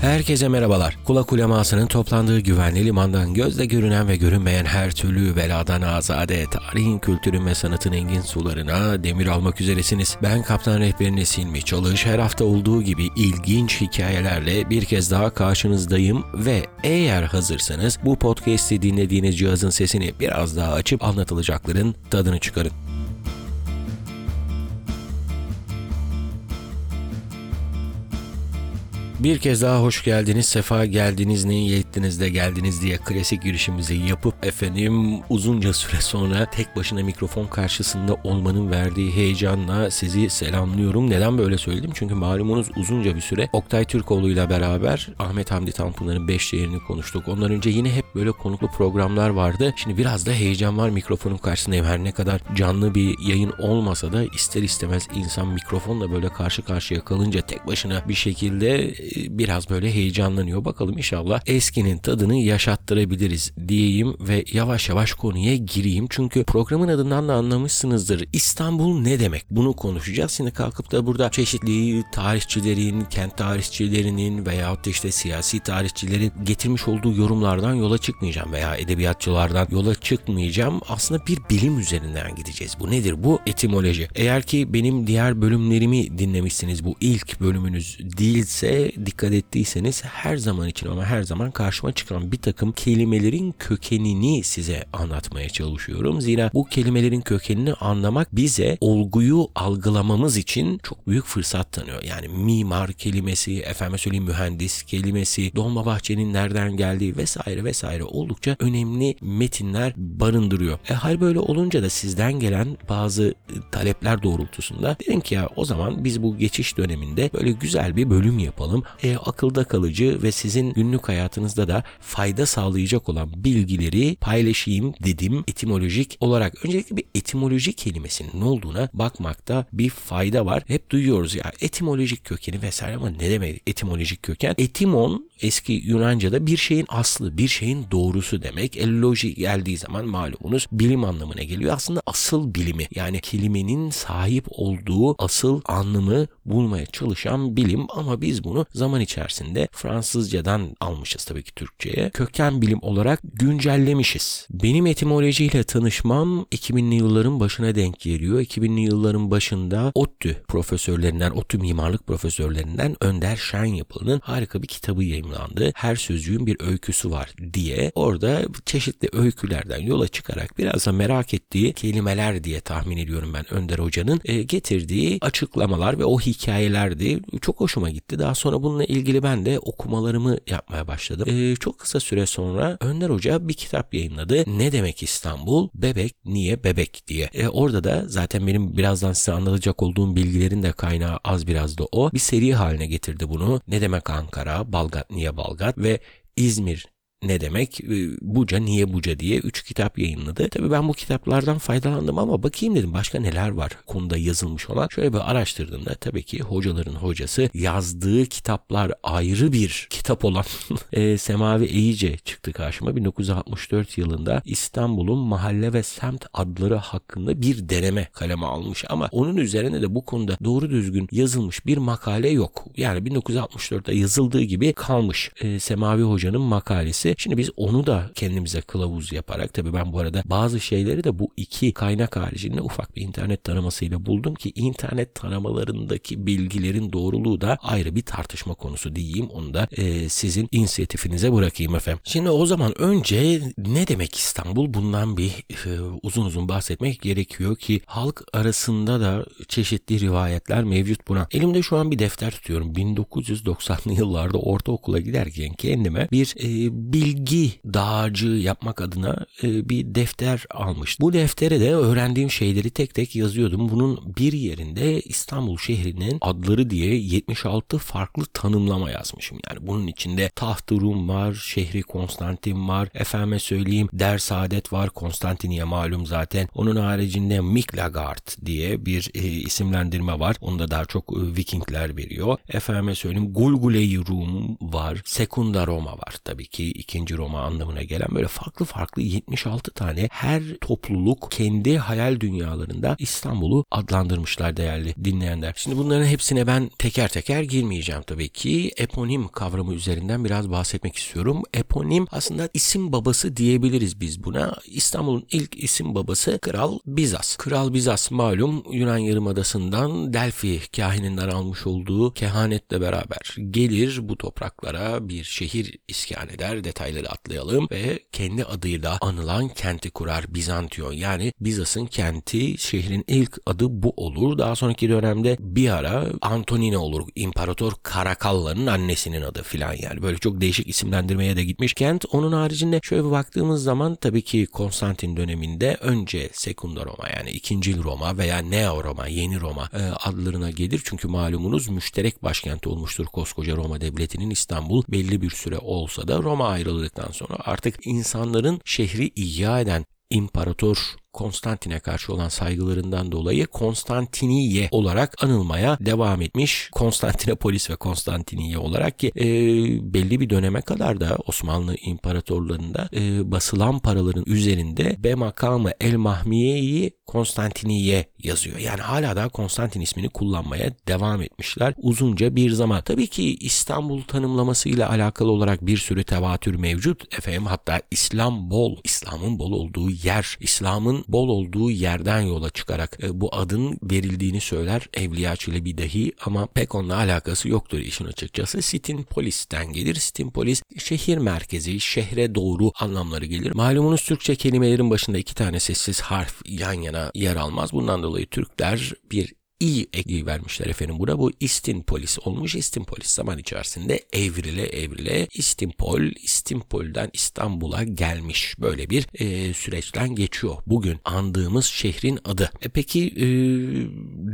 Herkese merhabalar. Kulak ulemasının toplandığı güvenli limandan gözle görünen ve görünmeyen her türlü beladan azade, tarihin, kültürün ve sanatın engin sularına demir almak üzeresiniz. Ben kaptan rehberiniz Silmi Çalış. Her hafta olduğu gibi ilginç hikayelerle bir kez daha karşınızdayım ve eğer hazırsanız bu podcast'i dinlediğiniz cihazın sesini biraz daha açıp anlatılacakların tadını çıkarın. Bir kez daha hoş geldiniz, sefa geldiniz, ne iyi ettiniz de geldiniz diye klasik girişimizi yapıp efendim uzunca süre sonra tek başına mikrofon karşısında olmanın verdiği heyecanla sizi selamlıyorum. Neden böyle söyledim? Çünkü malumunuz uzunca bir süre Oktay Türkoğlu ile beraber Ahmet Hamdi Tanpınar'ın 5 değerini konuştuk. Ondan önce yine hep böyle konuklu programlar vardı. Şimdi biraz da heyecan var mikrofonun karşısındayım. Her ne kadar canlı bir yayın olmasa da ister istemez insan mikrofonla böyle karşı karşıya kalınca tek başına bir şekilde biraz böyle heyecanlanıyor. Bakalım inşallah eskinin tadını yaşattırabiliriz diyeyim ve yavaş yavaş konuya gireyim. Çünkü programın adından da anlamışsınızdır. İstanbul ne demek? Bunu konuşacağız. Şimdi kalkıp da burada çeşitli tarihçilerin, kent tarihçilerinin veyahut da işte siyasi tarihçilerin getirmiş olduğu yorumlardan yola çıkmayacağım veya edebiyatçılardan yola çıkmayacağım. Aslında bir bilim üzerinden gideceğiz. Bu nedir? Bu etimoloji. Eğer ki benim diğer bölümlerimi dinlemişsiniz bu ilk bölümünüz değilse dikkat ettiyseniz her zaman için ama her zaman karşıma çıkan bir takım kelimelerin kökenini size anlatmaya çalışıyorum. Zira bu kelimelerin kökenini anlamak bize olguyu algılamamız için çok büyük fırsat tanıyor. Yani mimar kelimesi, efendim söyleyeyim mühendis kelimesi, Dolmabahçe'nin nereden geldiği vesaire vesaire oldukça önemli metinler barındırıyor. E hal böyle olunca da sizden gelen bazı talepler doğrultusunda dedim ki ya o zaman biz bu geçiş döneminde böyle güzel bir bölüm yapalım e, akılda kalıcı ve sizin günlük hayatınızda da fayda sağlayacak olan bilgileri paylaşayım dedim etimolojik olarak. Öncelikle bir etimoloji kelimesinin ne olduğuna bakmakta bir fayda var. Hep duyuyoruz ya etimolojik kökeni vesaire ama ne demek etimolojik köken? Etimon eski Yunanca'da bir şeyin aslı, bir şeyin doğrusu demek. Elloji geldiği zaman malumunuz bilim anlamına geliyor. Aslında asıl bilimi yani kelimenin sahip olduğu asıl anlamı bulmaya çalışan bilim ama biz bunu zaman içerisinde Fransızcadan almışız tabii ki Türkçe'ye. Köken bilim olarak güncellemişiz. Benim etimolojiyle tanışmam 2000'li yılların başına denk geliyor. 2000'li yılların başında ODTÜ profesörlerinden, ODTÜ mimarlık profesörlerinden Önder Şen Yapılı'nın harika bir kitabı yayınlandı. Her sözcüğün bir öyküsü var diye. Orada çeşitli öykülerden yola çıkarak biraz da merak ettiği kelimeler diye tahmin ediyorum ben Önder Hoca'nın e, getirdiği açıklamalar ve o hikayelerdi. Çok hoşuma gitti. Daha sonra bununla ilgili ben de okumalarımı yapmaya başladım. Ee, çok kısa süre sonra Önder Hoca bir kitap yayınladı. Ne demek İstanbul? Bebek niye bebek diye. Ee, orada da zaten benim birazdan size anlatacak olduğum bilgilerin de kaynağı az biraz da o. Bir seri haline getirdi bunu. Ne demek Ankara? Balgat niye Balgat? Ve İzmir ne demek? Ee, Buca niye Buca diye 3 kitap yayınladı. Tabii ben bu kitaplardan faydalandım ama bakayım dedim başka neler var konuda yazılmış olan. Şöyle bir araştırdığımda tabii ki hocaların hocası yazdığı kitaplar ayrı bir kitap olan e, Semavi Eyice çıktı karşıma. 1964 yılında İstanbul'un mahalle ve semt adları hakkında bir deneme kaleme almış ama onun üzerine de bu konuda doğru düzgün yazılmış bir makale yok. Yani 1964'te yazıldığı gibi kalmış e, Semavi Hoca'nın makalesi etti. Şimdi biz onu da kendimize kılavuz yaparak tabii ben bu arada bazı şeyleri de bu iki kaynak haricinde ufak bir internet taramasıyla buldum ki internet taramalarındaki bilgilerin doğruluğu da ayrı bir tartışma konusu diyeyim. Onu da e, sizin inisiyatifinize bırakayım efendim. Şimdi o zaman önce ne demek İstanbul? Bundan bir e, uzun uzun bahsetmek gerekiyor ki halk arasında da çeşitli rivayetler mevcut buna. Elimde şu an bir defter tutuyorum. 1990'lı yıllarda ortaokula giderken kendime bir e, bilgi dağarcığı yapmak adına e, bir defter almıştım. Bu deftere de öğrendiğim şeyleri tek tek yazıyordum. Bunun bir yerinde İstanbul şehrinin adları diye 76 farklı tanımlama yazmışım. Yani bunun içinde Taht-ı Rum var, şehri Konstantin var, efendime söyleyeyim Der Saadet var, Konstantiniye malum zaten. Onun haricinde Miklagard diye bir e, isimlendirme var. Onda daha çok e, Vikingler veriyor. Efendime söyleyeyim Gulgule-i Rum var, Sekunda Roma var tabii ki ikinci Roma anlamına gelen böyle farklı farklı 76 tane her topluluk kendi hayal dünyalarında İstanbul'u adlandırmışlar değerli dinleyenler. Şimdi bunların hepsine ben teker teker girmeyeceğim tabii ki. Eponim kavramı üzerinden biraz bahsetmek istiyorum. Eponim aslında isim babası diyebiliriz biz buna. İstanbul'un ilk isim babası Kral Bizas. Kral Bizas malum Yunan Yarımadası'ndan Delphi kahininden almış olduğu kehanetle beraber gelir bu topraklara bir şehir iskan eder. Detayları atlayalım ve kendi adıyla anılan kenti kurar Bizantiyon. Yani Bizas'ın kenti şehrin ilk adı bu olur. Daha sonraki dönemde bir ara Antonine olur. İmparator Karakalla'nın annesinin adı filan yani. Böyle çok değişik isimlendirmeye de gitmiş kent. Onun haricinde şöyle bir baktığımız zaman tabii ki Konstantin döneminde önce Sekunda Roma yani ikinci Roma veya Neo Roma, Yeni Roma e, adlarına gelir. Çünkü malumunuz müşterek başkenti olmuştur koskoca Roma devletinin İstanbul belli bir süre olsa da Roma ayrıldıktan sonra artık insanların şehri ihya eden İmparator Konstantin'e karşı olan saygılarından dolayı Konstantiniye olarak anılmaya devam etmiş. Konstantinopolis ve Konstantiniye olarak ki e, belli bir döneme kadar da Osmanlı İmparatorluğu'nda e, basılan paraların üzerinde be makamı el mahmiyeyi Konstantiniye yazıyor. Yani hala da Konstantin ismini kullanmaya devam etmişler uzunca bir zaman. Tabii ki İstanbul tanımlamasıyla alakalı olarak bir sürü tevatür mevcut. Efendim hatta İslam bol, İslam'ın bol olduğu yer, İslam'ın bol olduğu yerden yola çıkarak e, bu adın verildiğini söyler Evliya Çelebi dahi ama pek onunla alakası yoktur işin açıkçası. Sitinpolis'ten gelir. Sitinpolis şehir merkezi, şehre doğru anlamları gelir. Malumunuz Türkçe kelimelerin başında iki tane sessiz harf yan yana yer almaz. Bundan dolayı Türkler bir i eki vermişler efendim buna. Bu istinpolis olmuş. İstinpolis zaman içerisinde evrile evrile İstinpol, İstinpol'den İstanbul'a gelmiş. Böyle bir e, süreçten geçiyor. Bugün andığımız şehrin adı. E peki e,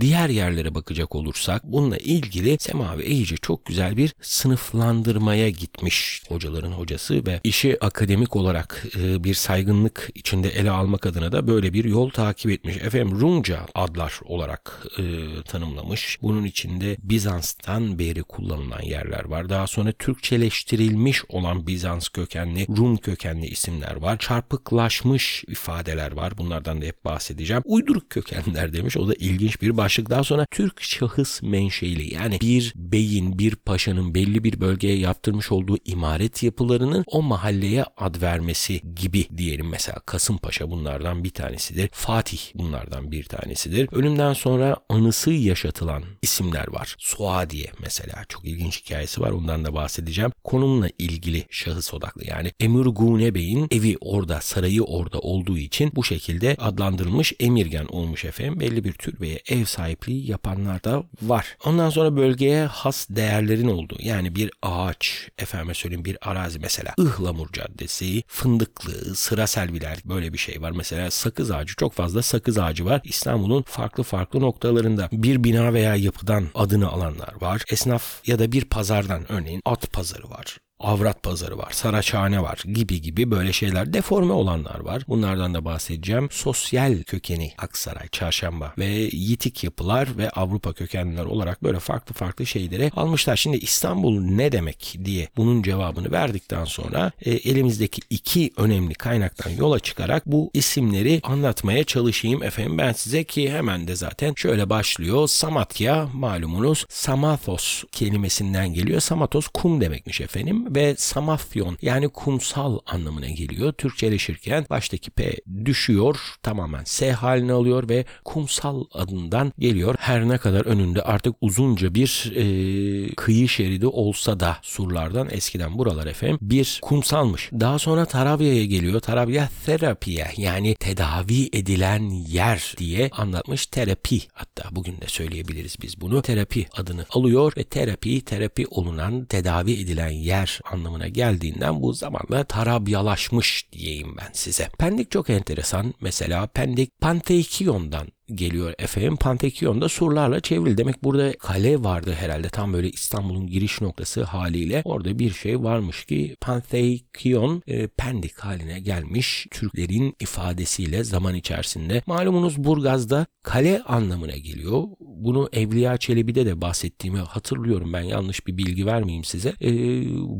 diğer yerlere bakacak olursak bununla ilgili Semavi Eyici çok güzel bir sınıflandırmaya gitmiş. Hocaların hocası ve işi akademik olarak e, bir saygınlık içinde ele almak adına da böyle bir yol takip etmiş. Efendim Rumca adlar olarak e, tanımlamış. Bunun içinde Bizans'tan beri kullanılan yerler var. Daha sonra Türkçeleştirilmiş olan Bizans kökenli, Rum kökenli isimler var. Çarpıklaşmış ifadeler var. Bunlardan da hep bahsedeceğim. Uyduruk kökenler demiş. O da ilginç bir başlık. Daha sonra Türk şahıs menşeili yani bir beyin, bir paşanın belli bir bölgeye yaptırmış olduğu imaret yapılarının o mahalleye ad vermesi gibi diyelim. Mesela Kasımpaşa bunlardan bir tanesidir. Fatih bunlardan bir tanesidir. Ölümden sonra anısı yaşatılan isimler var. Suadiye mesela çok ilginç hikayesi var ondan da bahsedeceğim. Konumla ilgili şahıs odaklı yani Emir Gune Bey'in evi orada sarayı orada olduğu için bu şekilde adlandırılmış emirgen olmuş efendim. Belli bir türbeye ev sahipliği yapanlar da var. Ondan sonra bölgeye has değerlerin olduğu yani bir ağaç efendime söyleyeyim bir arazi mesela Ihlamur Caddesi, Fındıklı, Sıra Selviler böyle bir şey var. Mesela sakız ağacı çok fazla sakız ağacı var. İstanbul'un farklı farklı noktalarında bir bina veya yapıdan adını alanlar var. Esnaf ya da bir pazardan örneğin at pazarı var avrat pazarı var, saraçhane var gibi gibi böyle şeyler deforme olanlar var. Bunlardan da bahsedeceğim. Sosyal kökeni Aksaray, Çarşamba ve yitik yapılar ve Avrupa kökenliler olarak böyle farklı farklı şeyleri almışlar. Şimdi İstanbul ne demek diye bunun cevabını verdikten sonra e, elimizdeki iki önemli kaynaktan yola çıkarak bu isimleri anlatmaya çalışayım efendim. Ben size ki hemen de zaten şöyle başlıyor. Samatya malumunuz Samathos kelimesinden geliyor. Samathos kum demekmiş efendim ve Samafyon yani kumsal anlamına geliyor. Türkçeleşirken baştaki P düşüyor tamamen S haline alıyor ve kumsal adından geliyor. Her ne kadar önünde artık uzunca bir e, kıyı şeridi olsa da surlardan eskiden buralar efendim bir kumsalmış. Daha sonra Tarabya'ya geliyor. Tarabya terapiye yani tedavi edilen yer diye anlatmış terapi hatta bugün de söyleyebiliriz biz bunu. Terapi adını alıyor ve terapi terapi olunan tedavi edilen yer anlamına geldiğinden bu zamanla tarabyalaşmış diyeyim ben size. Pendik çok enteresan. Mesela Pendik Panteikion'dan geliyor efendim. Pantekion da surlarla çevrili. Demek burada kale vardı herhalde. Tam böyle İstanbul'un giriş noktası haliyle. Orada bir şey varmış ki Pantekion e, Pendik haline gelmiş Türklerin ifadesiyle zaman içerisinde. Malumunuz Burgaz'da kale anlamına geliyor. Bunu Evliya Çelebi'de de bahsettiğimi hatırlıyorum ben yanlış bir bilgi vermeyeyim size. E,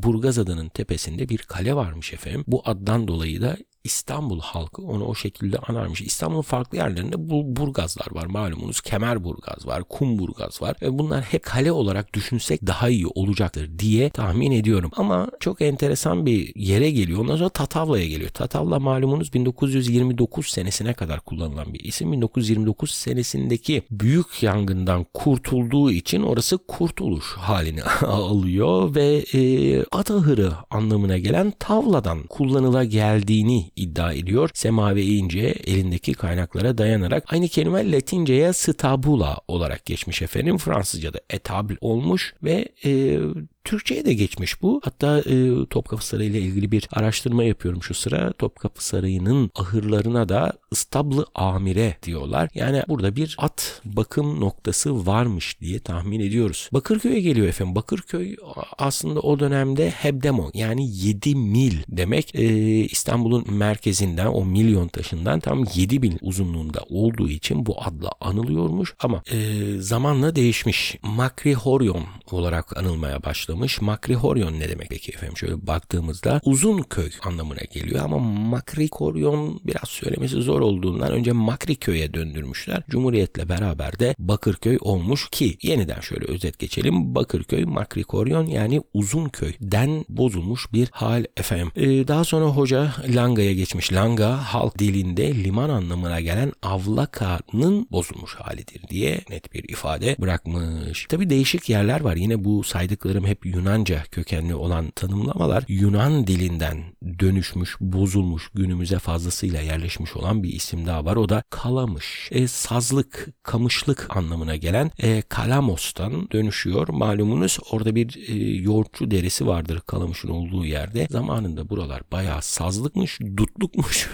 Burgaz adının tepesinde bir kale varmış efendim. Bu addan dolayı da İstanbul halkı onu o şekilde anarmış. İstanbul'un farklı yerlerinde bu burgazlar var malumunuz. Kemerburgaz var, Kumburgaz var. Ve bunlar hep kale olarak düşünsek daha iyi olacaktır diye tahmin ediyorum. Ama çok enteresan bir yere geliyor. Ondan sonra Tatavla'ya geliyor. Tatavla malumunuz 1929 senesine kadar kullanılan bir isim. 1929 senesindeki büyük yangından kurtulduğu için orası kurtuluş halini alıyor ve e, Atahırı anlamına gelen tavladan kullanıla geldiğini iddia ediyor. Semavi ince elindeki kaynaklara dayanarak aynı kelime Latinceye stabula olarak geçmiş efendim. Fransızca'da etable olmuş ve e, Türkçe'ye de geçmiş bu. Hatta e, Topkapı Sarayı ile ilgili bir araştırma yapıyorum şu sıra. Topkapı Sarayı'nın ahırlarına da ıstablı amire diyorlar. Yani burada bir at bakım noktası varmış diye tahmin ediyoruz. Bakırköy'e geliyor efendim. Bakırköy aslında o dönemde Hebdemon yani 7 mil demek. E, İstanbul'un merkezinden o milyon taşından tam 7 bin uzunluğunda olduğu için bu adla anılıyormuş. Ama e, zamanla değişmiş. Makrihoryon olarak anılmaya başlamış başlamış. Makrihoryon ne demek peki efendim? Şöyle baktığımızda uzun köy anlamına geliyor ama Makrihoryon biraz söylemesi zor olduğundan önce Makriköy'e döndürmüşler. Cumhuriyetle beraber de Bakırköy olmuş ki yeniden şöyle özet geçelim. Bakırköy Makrihoryon yani uzun köyden bozulmuş bir hal efendim. Ee, daha sonra hoca Langa'ya geçmiş. Langa halk dilinde liman anlamına gelen avlakanın bozulmuş halidir diye net bir ifade bırakmış. Tabi değişik yerler var. Yine bu saydıklarım hep Yunanca kökenli olan tanımlamalar Yunan dilinden dönüşmüş, bozulmuş, günümüze fazlasıyla yerleşmiş olan bir isim daha var. O da kalamış. E, sazlık, kamışlık anlamına gelen e, kalamos'tan dönüşüyor. Malumunuz orada bir e, yoğurtçu derisi vardır kalamışın olduğu yerde. Zamanında buralar bayağı sazlıkmış, dutlukmuş.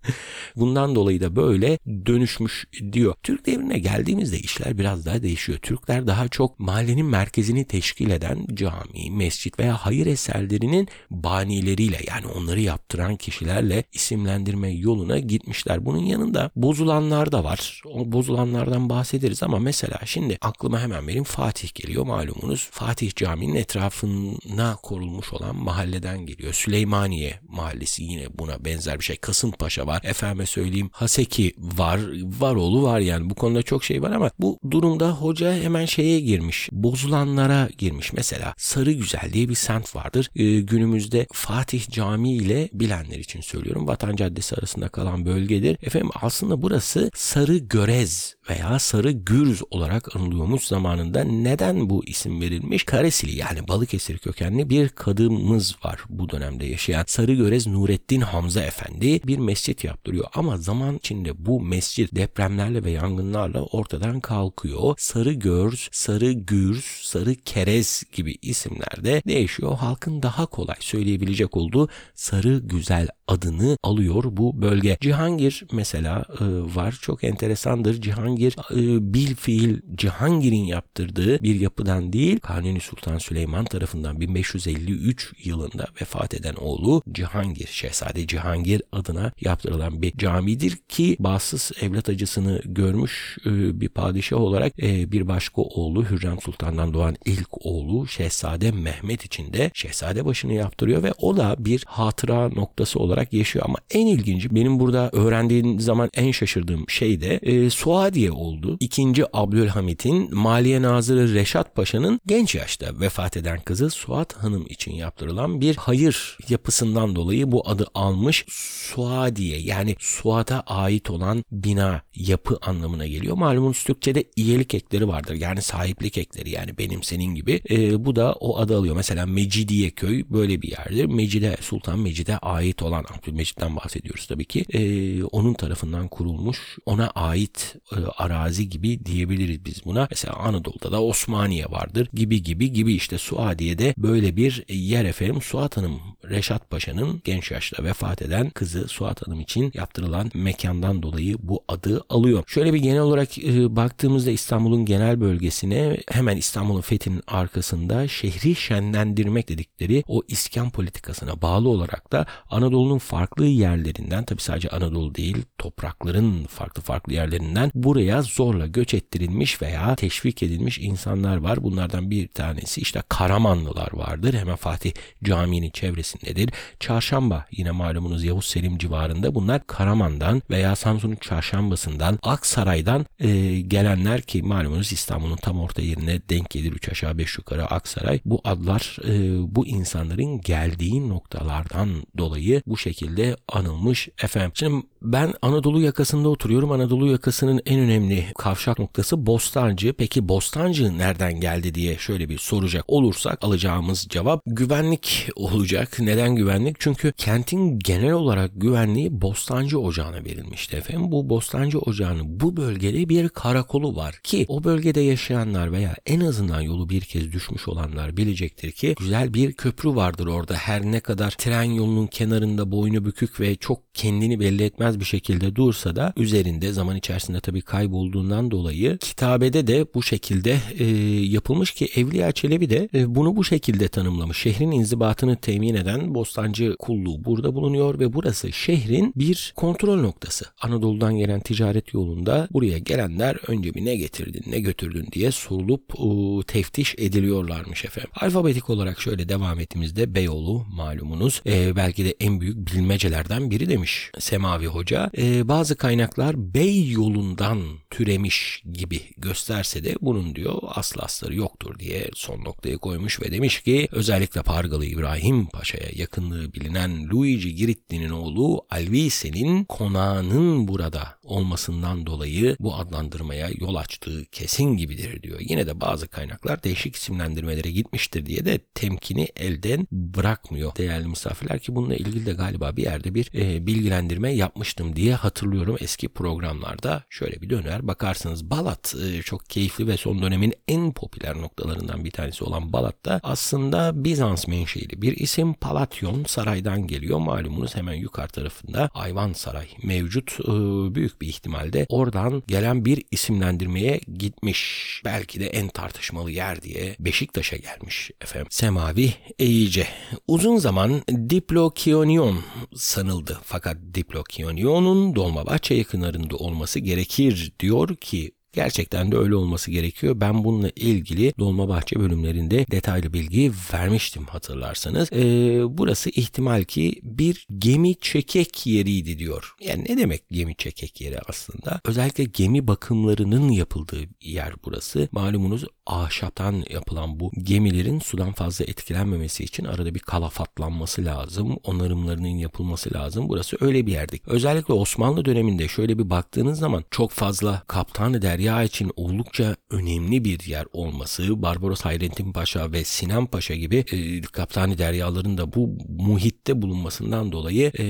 Bundan dolayı da böyle dönüşmüş diyor. Türk devrine geldiğimizde işler biraz daha değişiyor. Türkler daha çok mahallenin merkezini teşkil eden cami, mescit veya hayır eserlerinin banileriyle yani onları yaptıran kişilerle isimlendirme yoluna gitmişler. Bunun yanında bozulanlar da var. O bozulanlardan bahsederiz ama mesela şimdi aklıma hemen benim Fatih geliyor malumunuz. Fatih Camii'nin etrafına korulmuş olan mahalleden geliyor. Süleymaniye mahallesi yine buna benzer bir şey. Kasımpaşa var. Efendime söyleyeyim Haseki var. Varoğlu var yani bu konuda çok şey var ama bu durumda hoca hemen şeye girmiş. Bozulanlara girmiş. Mesela Sarı Güzel diye bir semt vardır. Ee, günümüzde Fatih Camii ile bilenler için söylüyorum. Vatan Caddesi arasında kalan bölgedir. Efendim aslında burası Sarı Görez veya Sarı Gürz olarak anılıyormuş zamanında. Neden bu isim verilmiş? Karesili yani Balıkesir kökenli bir kadımız var bu dönemde yaşayan. Sarı Görez Nurettin Hamza Efendi bir mescit yaptırıyor. Ama zaman içinde bu mescit depremlerle ve yangınlarla ortadan kalkıyor. Sarı Görz, Sarı Gürz, Sarı Kerez gibi isimler de değişiyor. Halkın daha kolay söyleyebilecek olduğu Sarı Güzel adını alıyor bu bölge. Cihangir mesela e, var. Çok enteresandır. Cihangir e, bil fiil Cihangir'in yaptırdığı bir yapıdan değil Kanuni Sultan Süleyman tarafından 1553 yılında vefat eden oğlu Cihangir, Şehzade Cihangir adına yaptırılan bir camidir ki bağımsız evlat acısını görmüş e, bir padişah olarak e, bir başka oğlu Hürrem Sultan'dan doğan ilk oğlu Şehzade Mehmet için de Şehzade başını yaptırıyor ve o da bir hatıra noktası olarak yaşıyor ama en ilginci benim burada öğrendiğim zaman en şaşırdığım şey de e, Suadiye oldu. İkinci Abdülhamit'in Maliye Nazırı Reşat Paşa'nın genç yaşta vefat eden kızı Suat Hanım için yaptırılan bir hayır yapısından dolayı bu adı almış Suadiye yani Suat'a ait olan bina yapı anlamına geliyor. Malumunuz Türkçe'de iyelik ekleri vardır yani sahiplik ekleri yani benim senin gibi. E, bu da o adı alıyor. Mesela Mecidiye köy böyle bir yerdir. Mecide Sultan Mecid'e ait olan Abdülmecit'ten bahsediyoruz tabii ki. E, onun tarafından kurulmuş ona ait e, arazi gibi diyebiliriz biz buna. Mesela Anadolu'da da Osmaniye vardır gibi gibi gibi işte Suadiye'de böyle bir yer efendim. Suat Hanım Reşat Paşa'nın genç yaşta vefat eden kızı Suat Hanım için yaptırılan mekandan dolayı bu adı alıyor. Şöyle bir genel olarak e, baktığımızda İstanbul'un genel bölgesine hemen İstanbul'un fethinin arkasında şehri şenlendirmek dedikleri o iskan politikasına bağlı olarak da Anadolu'nun farklı yerlerinden tabi sadece Anadolu değil toprakların farklı farklı yerlerinden buraya zorla göç ettirilmiş veya teşvik edilmiş insanlar var. Bunlardan bir tanesi işte Karamanlılar vardır. Hemen Fatih Camii'nin çevresindedir. Çarşamba yine malumunuz Yavuz Selim civarında bunlar Karaman'dan veya Samsun'un Çarşambası'ndan Aksaray'dan e, gelenler ki malumunuz İstanbul'un tam orta yerine denk gelir 3 aşağı 5 yukarı Aksaray. Bu adlar e, bu insanların geldiği noktalardan dolayı bu şekilde anılmış efendim. Şimdi ben Anadolu yakasında oturuyorum. Anadolu yakasının en önemli kavşak noktası Bostancı. Peki Bostancı nereden geldi diye şöyle bir soracak olursak alacağımız cevap güvenlik olacak. Neden güvenlik? Çünkü kentin genel olarak güvenliği Bostancı Ocağı'na verilmişti efendim. Bu Bostancı Ocağı'nın bu bölgede bir karakolu var ki o bölgede yaşayanlar veya en azından yolu bir kez düşmüş olanlar bilecektir ki güzel bir köprü vardır orada. Her ne kadar tren yolunun kenarında boynu bükük ve çok kendini belli etmez bir şekilde dursa da üzerinde zaman içerisinde tabii kaybolduğundan dolayı kitabede de bu şekilde e, yapılmış ki Evliya Çelebi de e, bunu bu şekilde tanımlamış. Şehrin inzibatını temin eden Bostancı kulluğu burada bulunuyor ve burası şehrin bir kontrol noktası. Anadolu'dan gelen ticaret yolunda buraya gelenler önce bir ne getirdin ne götürdün diye sorulup e, teftiş ediliyorlarmış efendim. Alfabetik olarak şöyle devam ettiğimizde Beyoğlu malumunuz e, belki de en büyük bilmecelerden biri demiş Semavi Hoca. E, bazı kaynaklar Bey yolundan türemiş gibi gösterse de bunun diyor aslı asları yoktur diye son noktaya koymuş ve demiş ki özellikle Pargalı İbrahim Paşa'ya yakınlığı bilinen Luigi Giritti'nin oğlu Alvise'nin konağının burada olmasından dolayı bu adlandırmaya yol açtığı kesin gibidir diyor. Yine de bazı kaynaklar değişik isimlendirmelere gitmiştir diye de temkini elden bırakmıyor değerli misafirler ki bununla ilgili de galiba bir yerde bir e, bilgilendirme yapmıştım diye hatırlıyorum eski programlarda. Şöyle bir döner bakarsınız Balat e, çok keyifli ve son dönemin en popüler noktalarından bir tanesi olan Balat'ta aslında Bizans menşeili bir isim Palatyon saraydan geliyor. Malumunuz hemen yukarı tarafında Ayvan Saray mevcut. E, büyük bir ihtimalde oradan gelen bir isimlendirmeye gitmiş. Belki de en tartışmalı yer diye Beşiktaş'a gelmiş efendim. Semavi Eyice. Uzun zaman Diplokionion sanıldı. Fakat Diplokionion'un Dolmabahçe yakınlarında olması gerekir diyor ki Gerçekten de öyle olması gerekiyor. Ben bununla ilgili Dolmabahçe bölümlerinde detaylı bilgi vermiştim hatırlarsanız. Ee, burası ihtimal ki bir gemi çekek yeriydi diyor. Yani ne demek gemi çekek yeri aslında? Özellikle gemi bakımlarının yapıldığı yer burası. Malumunuz ahşaptan yapılan bu gemilerin sudan fazla etkilenmemesi için arada bir kalafatlanması lazım. Onarımlarının yapılması lazım. Burası öyle bir yerdi. Özellikle Osmanlı döneminde şöyle bir baktığınız zaman çok fazla kaptanı der derya için oldukça önemli bir yer olması, Barbaros Hayrettin Paşa ve Sinan Paşa gibi e, kaptani deryaların da bu muhitte bulunmasından dolayı e,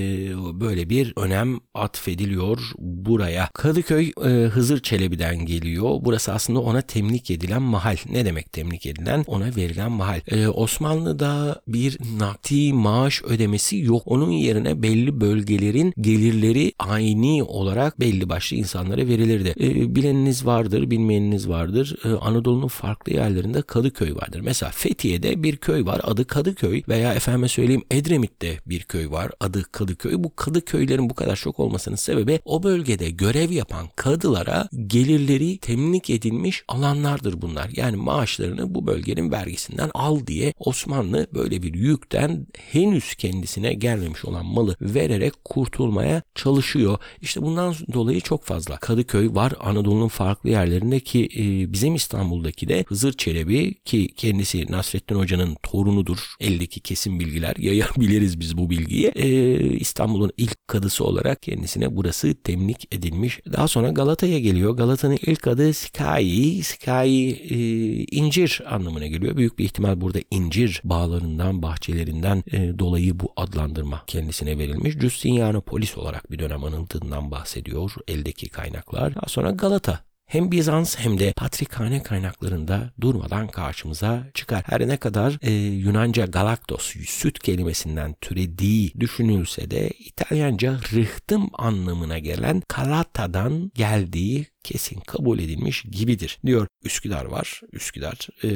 böyle bir önem atfediliyor buraya. Kadıköy e, Hızır Çelebi'den geliyor. Burası aslında ona temlik edilen mahal. Ne demek temlik edilen? Ona verilen mahal. E, Osmanlı'da bir nakdi maaş ödemesi yok. Onun yerine belli bölgelerin gelirleri aynı olarak belli başlı insanlara verilirdi. E, bileniniz vardır, bilmeyeniniz vardır. Ee, Anadolu'nun farklı yerlerinde Kadıköy vardır. Mesela Fethiye'de bir köy var adı Kadıköy veya efendime söyleyeyim Edremit'te bir köy var adı Kadıköy. Bu Kadıköylerin bu kadar çok olmasının sebebi o bölgede görev yapan kadılara gelirleri temlik edilmiş alanlardır bunlar. Yani maaşlarını bu bölgenin vergisinden al diye Osmanlı böyle bir yükten henüz kendisine gelmemiş olan malı vererek kurtulmaya çalışıyor. İşte bundan dolayı çok fazla Kadıköy var Anadolu'nun farklı farklı yerlerinde ki e, bizim İstanbul'daki de Hızır Çelebi ki kendisi Nasrettin Hoca'nın torunudur. Eldeki kesin bilgiler yayabiliriz biz bu bilgiyi. E, İstanbul'un ilk kadısı olarak kendisine burası temlik edilmiş. Daha sonra Galata'ya geliyor. Galata'nın ilk adı Sky. Sky e, incir anlamına geliyor. Büyük bir ihtimal burada incir bağlarından, bahçelerinden dolayı bu adlandırma kendisine verilmiş. Justinianopolis olarak bir dönem anıldığından bahsediyor eldeki kaynaklar. Daha sonra Galata hem Bizans hem de Patrikhane kaynaklarında durmadan karşımıza çıkar. Her ne kadar e, Yunanca galaktos, süt kelimesinden türediği düşünülse de İtalyanca rıhtım anlamına gelen kalata'dan geldiği kesin kabul edilmiş gibidir diyor. Üsküdar var. Üsküdar e,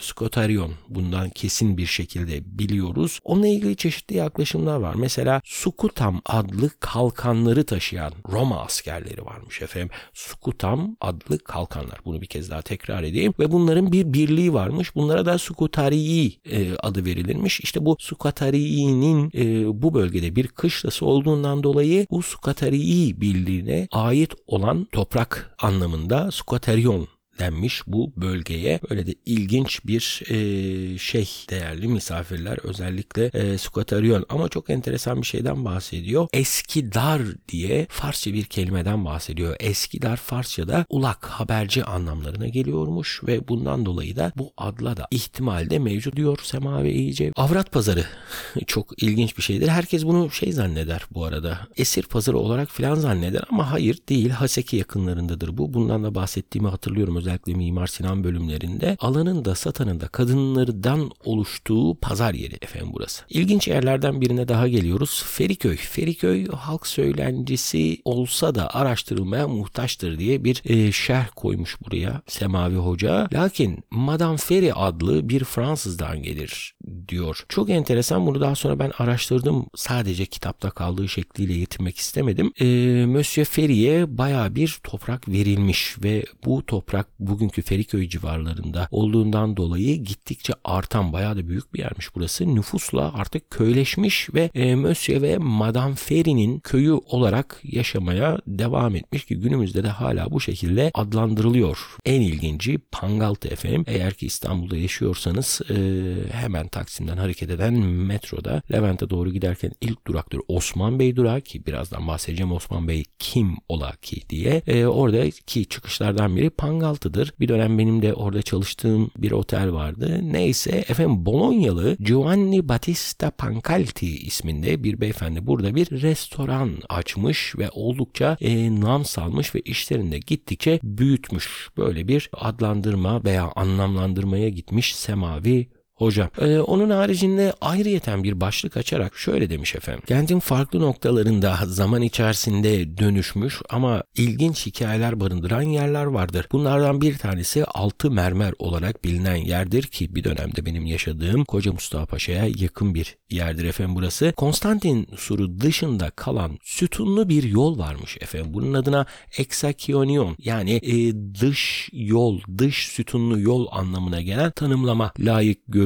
Skotarion bundan kesin bir şekilde biliyoruz. Onunla ilgili çeşitli yaklaşımlar var. Mesela Sukutam adlı kalkanları taşıyan Roma askerleri varmış efendim. Sukutam adlı kalkanlar. Bunu bir kez daha tekrar edeyim. Ve bunların bir birliği varmış. Bunlara da Sukutarii e, adı verilirmiş. İşte bu Sukatarii'nin e, bu bölgede bir kışlası olduğundan dolayı bu Sukatarii birliğine ait olan toprak anlamında Squaterion denmiş bu bölgeye. Böyle de ilginç bir e, şey değerli misafirler özellikle e, Squaterion ama çok enteresan bir şeyden bahsediyor. Eskidar diye Farsça bir kelimeden bahsediyor. Eskidar Farsça'da ulak haberci anlamlarına geliyormuş ve bundan dolayı da bu adla da ihtimalde mevcut diyor Semavi iyice. Avrat pazarı çok ilginç bir şeydir. Herkes bunu şey zanneder bu arada. Esir pazarı olarak filan zanneder ama hayır değil. Haseki yakınlarındadır bu. Bundan da bahsettiğimi hatırlıyorum özellikle Mimar Sinan bölümlerinde alanın da satanın da kadınlardan oluştuğu pazar yeri efendim burası. İlginç yerlerden birine daha geliyoruz. Feriköy. Feriköy halk söylencisi olsa da araştırılmaya muhtaçtır diye bir e, şerh koymuş buraya Semavi Hoca. Lakin Madame Ferry adlı bir Fransızdan gelir diyor. Çok enteresan bunu daha sonra ben araştırdım. Sadece kitapta kaldığı şekliyle yetinmek istemedim. E, Monsieur Ferry'e baya bir toprak verilmiş ve bu toprak bugünkü Feriköy civarlarında olduğundan dolayı gittikçe artan baya da büyük bir yermiş burası. Nüfusla artık köyleşmiş ve e, Monsieur ve Madame Ferry'nin köyü olarak yaşamaya devam etmiş ki günümüzde de hala bu şekilde adlandırılıyor. En ilginci Pangaltı efendim. Eğer ki İstanbul'da yaşıyorsanız e, hemen Taksim'den hareket eden metroda Levent'e doğru giderken ilk duraktır Osman Bey durağı ki birazdan bahsedeceğim Osman Bey kim ola ki diye. E, oradaki çıkışlardan biri Pangaltı'dır. Bir dönem benim de orada çalıştığım bir otel vardı. Neyse efendim Bolonyalı Giovanni Battista Pancalti isminde bir beyefendi burada bir restoran açmış ve oldukça e, nam salmış ve işlerinde gittikçe büyütmüş. Böyle bir adlandırma veya anlamlandırmaya gitmiş semavi Hocam ee, onun haricinde ayrıyeten bir başlık açarak şöyle demiş efendim. Kentin farklı noktalarında zaman içerisinde dönüşmüş ama ilginç hikayeler barındıran yerler vardır. Bunlardan bir tanesi altı mermer olarak bilinen yerdir ki bir dönemde benim yaşadığım Koca Mustafa Paşa'ya yakın bir yerdir efendim burası. Konstantin Suru dışında kalan sütunlu bir yol varmış efendim. Bunun adına Exakionion yani e, dış yol, dış sütunlu yol anlamına gelen tanımlama layık görülmüş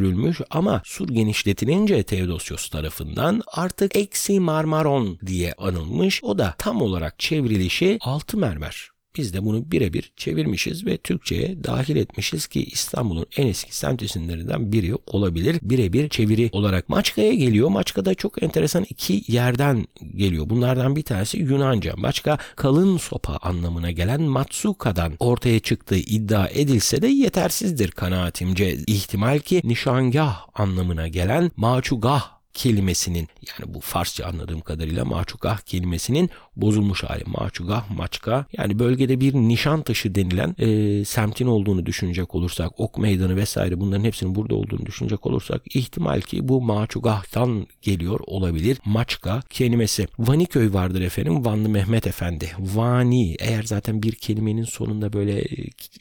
ama sur genişletilince Theodosios tarafından artık Eksi Marmaron diye anılmış. O da tam olarak çevrilişi altı mermer biz de bunu birebir çevirmişiz ve Türkçe'ye dahil etmişiz ki İstanbul'un en eski semt isimlerinden biri olabilir. Birebir çeviri olarak Maçka'ya geliyor. Maçka'da çok enteresan iki yerden geliyor. Bunlardan bir tanesi Yunanca. Maçka kalın sopa anlamına gelen Matsuka'dan ortaya çıktığı iddia edilse de yetersizdir kanaatimce. İhtimal ki nişangah anlamına gelen Maçugah kelimesinin yani bu Farsça anladığım kadarıyla maçukah kelimesinin bozulmuş hali. Maçugah, maçka yani bölgede bir nişan taşı denilen e, semtin olduğunu düşünecek olursak ok meydanı vesaire bunların hepsinin burada olduğunu düşünecek olursak ihtimal ki bu maçugahtan geliyor olabilir. Maçka kelimesi. Vaniköy vardır efendim. Vanlı Mehmet Efendi. Vani eğer zaten bir kelimenin sonunda böyle e,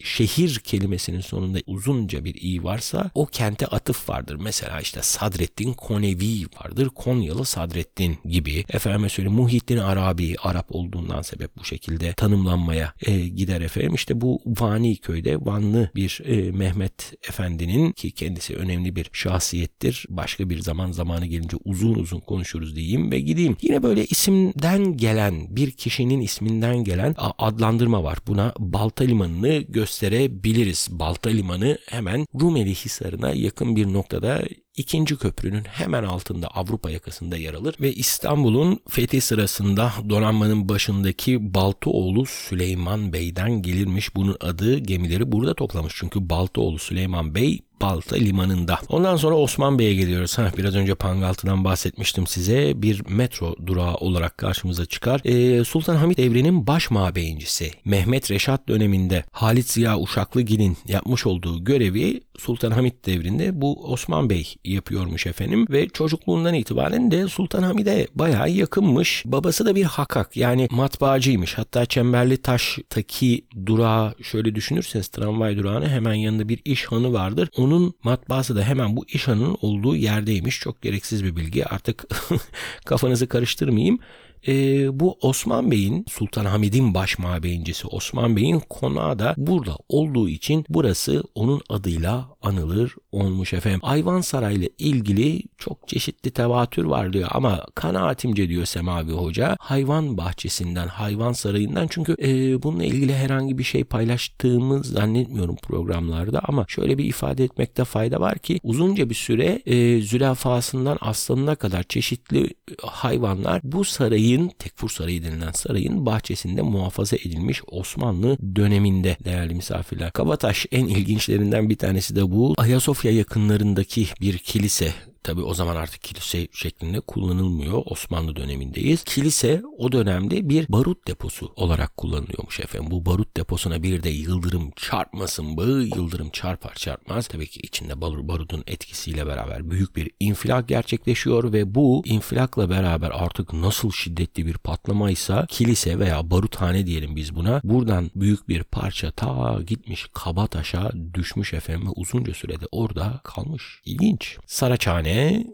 şehir kelimesinin sonunda uzunca bir i varsa o kente atıf vardır. Mesela işte Sadrettin Konevi vardır. Konyalı Sadrettin gibi. Efendime söyleyeyim Muhittin Arabi Arap olduğundan sebep bu şekilde tanımlanmaya e, gider efendim. İşte bu Vani köyde Vanlı bir e, Mehmet Efendi'nin ki kendisi önemli bir şahsiyettir. Başka bir zaman zamanı gelince uzun uzun konuşuruz diyeyim ve gideyim. Yine böyle isimden gelen bir kişinin isminden gelen adlandırma var. Buna Balta Limanı'nı gösterebiliriz. Balta Limanı hemen Rumeli Hisarı'na yakın bir noktada ikinci köprünün hemen altında Avrupa yakasında yer alır ve İstanbul'un fethi sırasında donanmanın başındaki Baltıoğlu Süleyman Bey'den gelirmiş. Bunun adı gemileri burada toplamış. Çünkü Baltıoğlu Süleyman Bey Balta limanında. Ondan sonra Osman Bey'e geliyoruz. Ha, biraz önce Pangaltı'dan bahsetmiştim size. Bir metro durağı olarak karşımıza çıkar. Ee, Sultan Hamit devrinin baş mabeyincisi Mehmet Reşat döneminde Halit Ziya Uşaklıgil'in yapmış olduğu görevi Sultan Hamit devrinde bu Osman Bey yapıyormuş efendim ve çocukluğundan itibaren de Sultan Hamid'e bayağı yakınmış. Babası da bir hakak yani matbaacıymış. Hatta Çemberli Taş'taki durağı şöyle düşünürseniz tramvay durağına hemen yanında bir iş hanı vardır. Onun matbaası da hemen bu iş hanının olduğu yerdeymiş. Çok gereksiz bir bilgi. Artık kafanızı karıştırmayayım e, bu Osman Bey'in Sultan Hamid'in baş mabeyincisi Osman Bey'in konağı da burada olduğu için burası onun adıyla anılır olmuş efendim. Ayvansaray ile ilgili çok çeşitli tevatür var diyor ama kanaatimce diyor Semavi Hoca hayvan bahçesinden, hayvan sarayından çünkü e, bununla ilgili herhangi bir şey paylaştığımı zannetmiyorum programlarda ama şöyle bir ifade etmekte fayda var ki uzunca bir süre e, zülafasından aslanına kadar çeşitli hayvanlar bu sarayın Tekfur Sarayı denilen sarayın bahçesinde muhafaza edilmiş Osmanlı döneminde değerli misafirler. Kabataş en ilginçlerinden bir tanesi de bu. Ayasofya yakınlarındaki bir kilise Tabi o zaman artık kilise şeklinde kullanılmıyor. Osmanlı dönemindeyiz. Kilise o dönemde bir barut deposu olarak kullanılıyormuş efendim. Bu barut deposuna bir de yıldırım çarpmasın bağı yıldırım çarpar çarpmaz. Tabii ki içinde barutun etkisiyle beraber büyük bir infilak gerçekleşiyor ve bu infilakla beraber artık nasıl şiddetli bir patlamaysa kilise veya baruthane diyelim biz buna. Buradan büyük bir parça ta gitmiş Kabataş'a düşmüş efendim ve uzunca sürede orada kalmış. İlginç. Saraçhane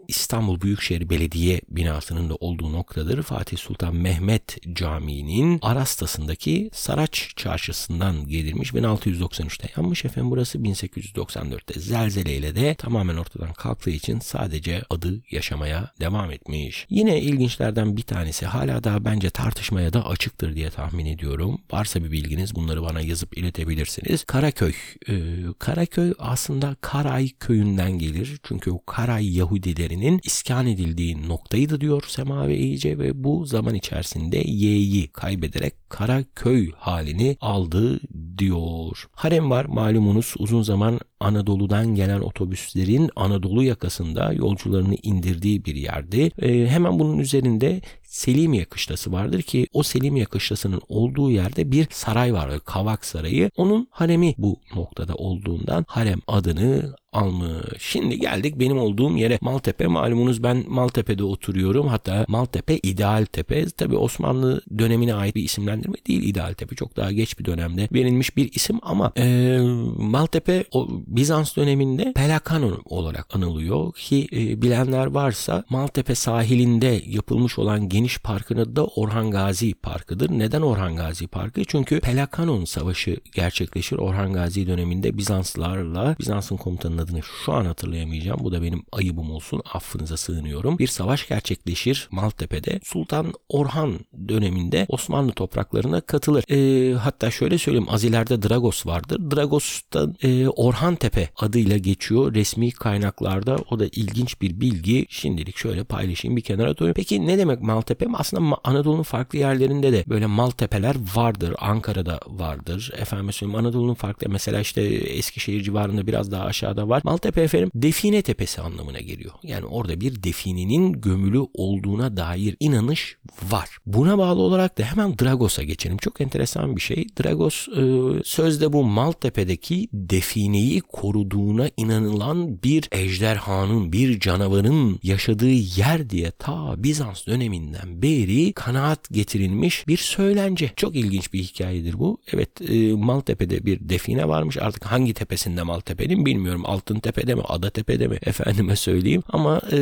İstanbul Büyükşehir Belediye binasının da olduğu noktadır. Fatih Sultan Mehmet Camii'nin Arastası'ndaki Saraç Çarşısı'ndan gelirmiş. 1693'te yanmış efendim burası 1894'te zelzeleyle de tamamen ortadan kalktığı için sadece adı yaşamaya devam etmiş. Yine ilginçlerden bir tanesi hala daha bence tartışmaya da açıktır diye tahmin ediyorum. Varsa bir bilginiz bunları bana yazıp iletebilirsiniz. Karaköy. Ee, Karaköy aslında Karay köyünden gelir. Çünkü o Karay Yahudilerinin iskan edildiği noktaydı diyor Semavi İyice ve bu zaman içerisinde Y'yi kaybederek Karaköy halini aldı diyor. Harem var malumunuz uzun zaman Anadolu'dan gelen otobüslerin Anadolu yakasında yolcularını indirdiği bir yerdi. E, hemen bunun üzerinde Selimiye Kışlası vardır ki o Selimiye Kışlası'nın olduğu yerde bir saray var. Kavak Sarayı. Onun haremi bu noktada olduğundan harem adını almış. Şimdi geldik benim olduğum yere Maltepe. Malumunuz ben Maltepe'de oturuyorum. Hatta Maltepe İdeal Tepe. Tabi Osmanlı dönemine ait bir isimlendirme değil İdeal Tepe. Çok daha geç bir dönemde verilmiş bir isim ama e, Maltepe o Bizans döneminde Pelakanon olarak anılıyor ki e, bilenler varsa Maltepe sahilinde yapılmış olan geniş parkın adı da Orhan Gazi Parkı'dır. Neden Orhan Gazi Parkı? Çünkü Pelakanon Savaşı gerçekleşir Orhan Gazi döneminde Bizanslarla Bizans'ın komutanının adını şu an hatırlayamayacağım. Bu da benim ayıbım olsun. Affınıza sığınıyorum. Bir savaş gerçekleşir Maltepe'de. Sultan Orhan döneminde Osmanlı topraklarına katılır. E, hatta şöyle söyleyeyim az ileride Dragos vardır. Dragos'ta e, Orhan Tepe adıyla geçiyor resmi kaynaklarda. O da ilginç bir bilgi. Şimdilik şöyle paylaşayım bir kenara koyayım. Peki ne demek Maltepe? Aslında Anadolu'nun farklı yerlerinde de böyle Maltepeler vardır. Ankara'da vardır. Efendim söyleyeyim Anadolu'nun farklı mesela işte Eskişehir civarında biraz daha aşağıda var. Maltepe efendim define tepesi anlamına geliyor. Yani orada bir definenin gömülü olduğuna dair inanış var. Buna bağlı olarak da hemen Dragos'a geçelim. Çok enteresan bir şey. Dragos e, sözde bu Maltepe'deki defineyi koruduğuna inanılan bir ejderhanın, bir canavarın yaşadığı yer diye ta Bizans döneminden beri kanaat getirilmiş bir söylence. Çok ilginç bir hikayedir bu. Evet e, Maltepe'de bir define varmış. Artık hangi tepesinde Maltepe'nin bilmiyorum. Altın Tepede mi, Ada Tepe'de mi efendime söyleyeyim. Ama e,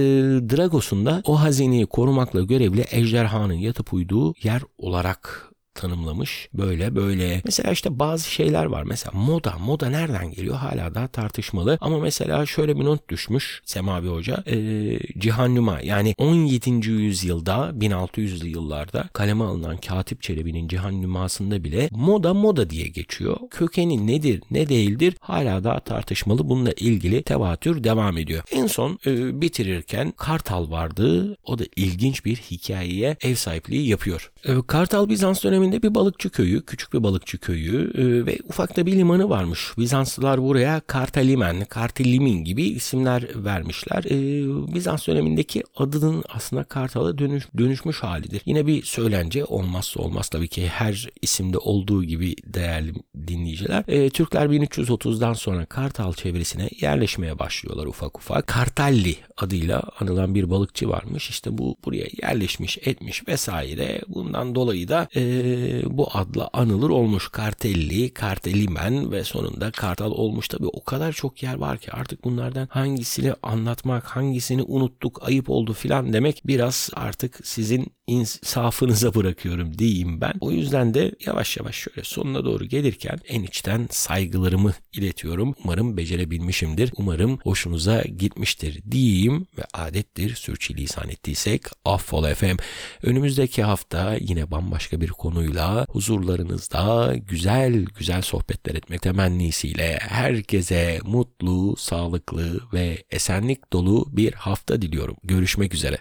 Dragos'un da o hazineyi korumakla görevli ejderhanın yatıp uyduğu yer olarak tanımlamış. Böyle böyle. Mesela işte bazı şeyler var. Mesela moda. Moda nereden geliyor? Hala daha tartışmalı. Ama mesela şöyle bir not düşmüş Semavi Hoca. E, Cihannuma yani 17. yüzyılda 1600'lü yıllarda kaleme alınan Katip Çelebi'nin Cihannümasında bile moda moda diye geçiyor. Kökeni nedir ne değildir hala daha tartışmalı. Bununla ilgili tevatür devam ediyor. En son e, bitirirken Kartal vardı. O da ilginç bir hikayeye ev sahipliği yapıyor. E, Kartal Bizans dönemi döneminde bir balıkçı köyü, küçük bir balıkçı köyü e, ve ufak da bir limanı varmış. Bizanslılar buraya Kartalimen, Kartelimin gibi isimler vermişler. E, Bizans dönemindeki adının aslında Kartal'a dönüş, dönüşmüş halidir. Yine bir söylence olmazsa olmaz tabii ki her isimde olduğu gibi değerli dinleyiciler. E, Türkler 1330'dan sonra Kartal çevresine yerleşmeye başlıyorlar ufak ufak. Kartalli adıyla anılan bir balıkçı varmış. İşte bu buraya yerleşmiş etmiş vesaire. Bundan dolayı da e, bu adla anılır olmuş. Kartelli, Kartelimen ve sonunda Kartal olmuş. Tabii o kadar çok yer var ki artık bunlardan hangisini anlatmak, hangisini unuttuk, ayıp oldu filan demek biraz artık sizin insafınıza bırakıyorum diyeyim ben. O yüzden de yavaş yavaş şöyle sonuna doğru gelirken en içten saygılarımı iletiyorum. Umarım becerebilmişimdir. Umarım hoşunuza gitmiştir diyeyim ve adettir sürçülisan ettiysek affola efendim. Önümüzdeki hafta yine bambaşka bir konuyla huzurlarınızda güzel güzel sohbetler etmek temennisiyle herkese mutlu, sağlıklı ve esenlik dolu bir hafta diliyorum. Görüşmek üzere.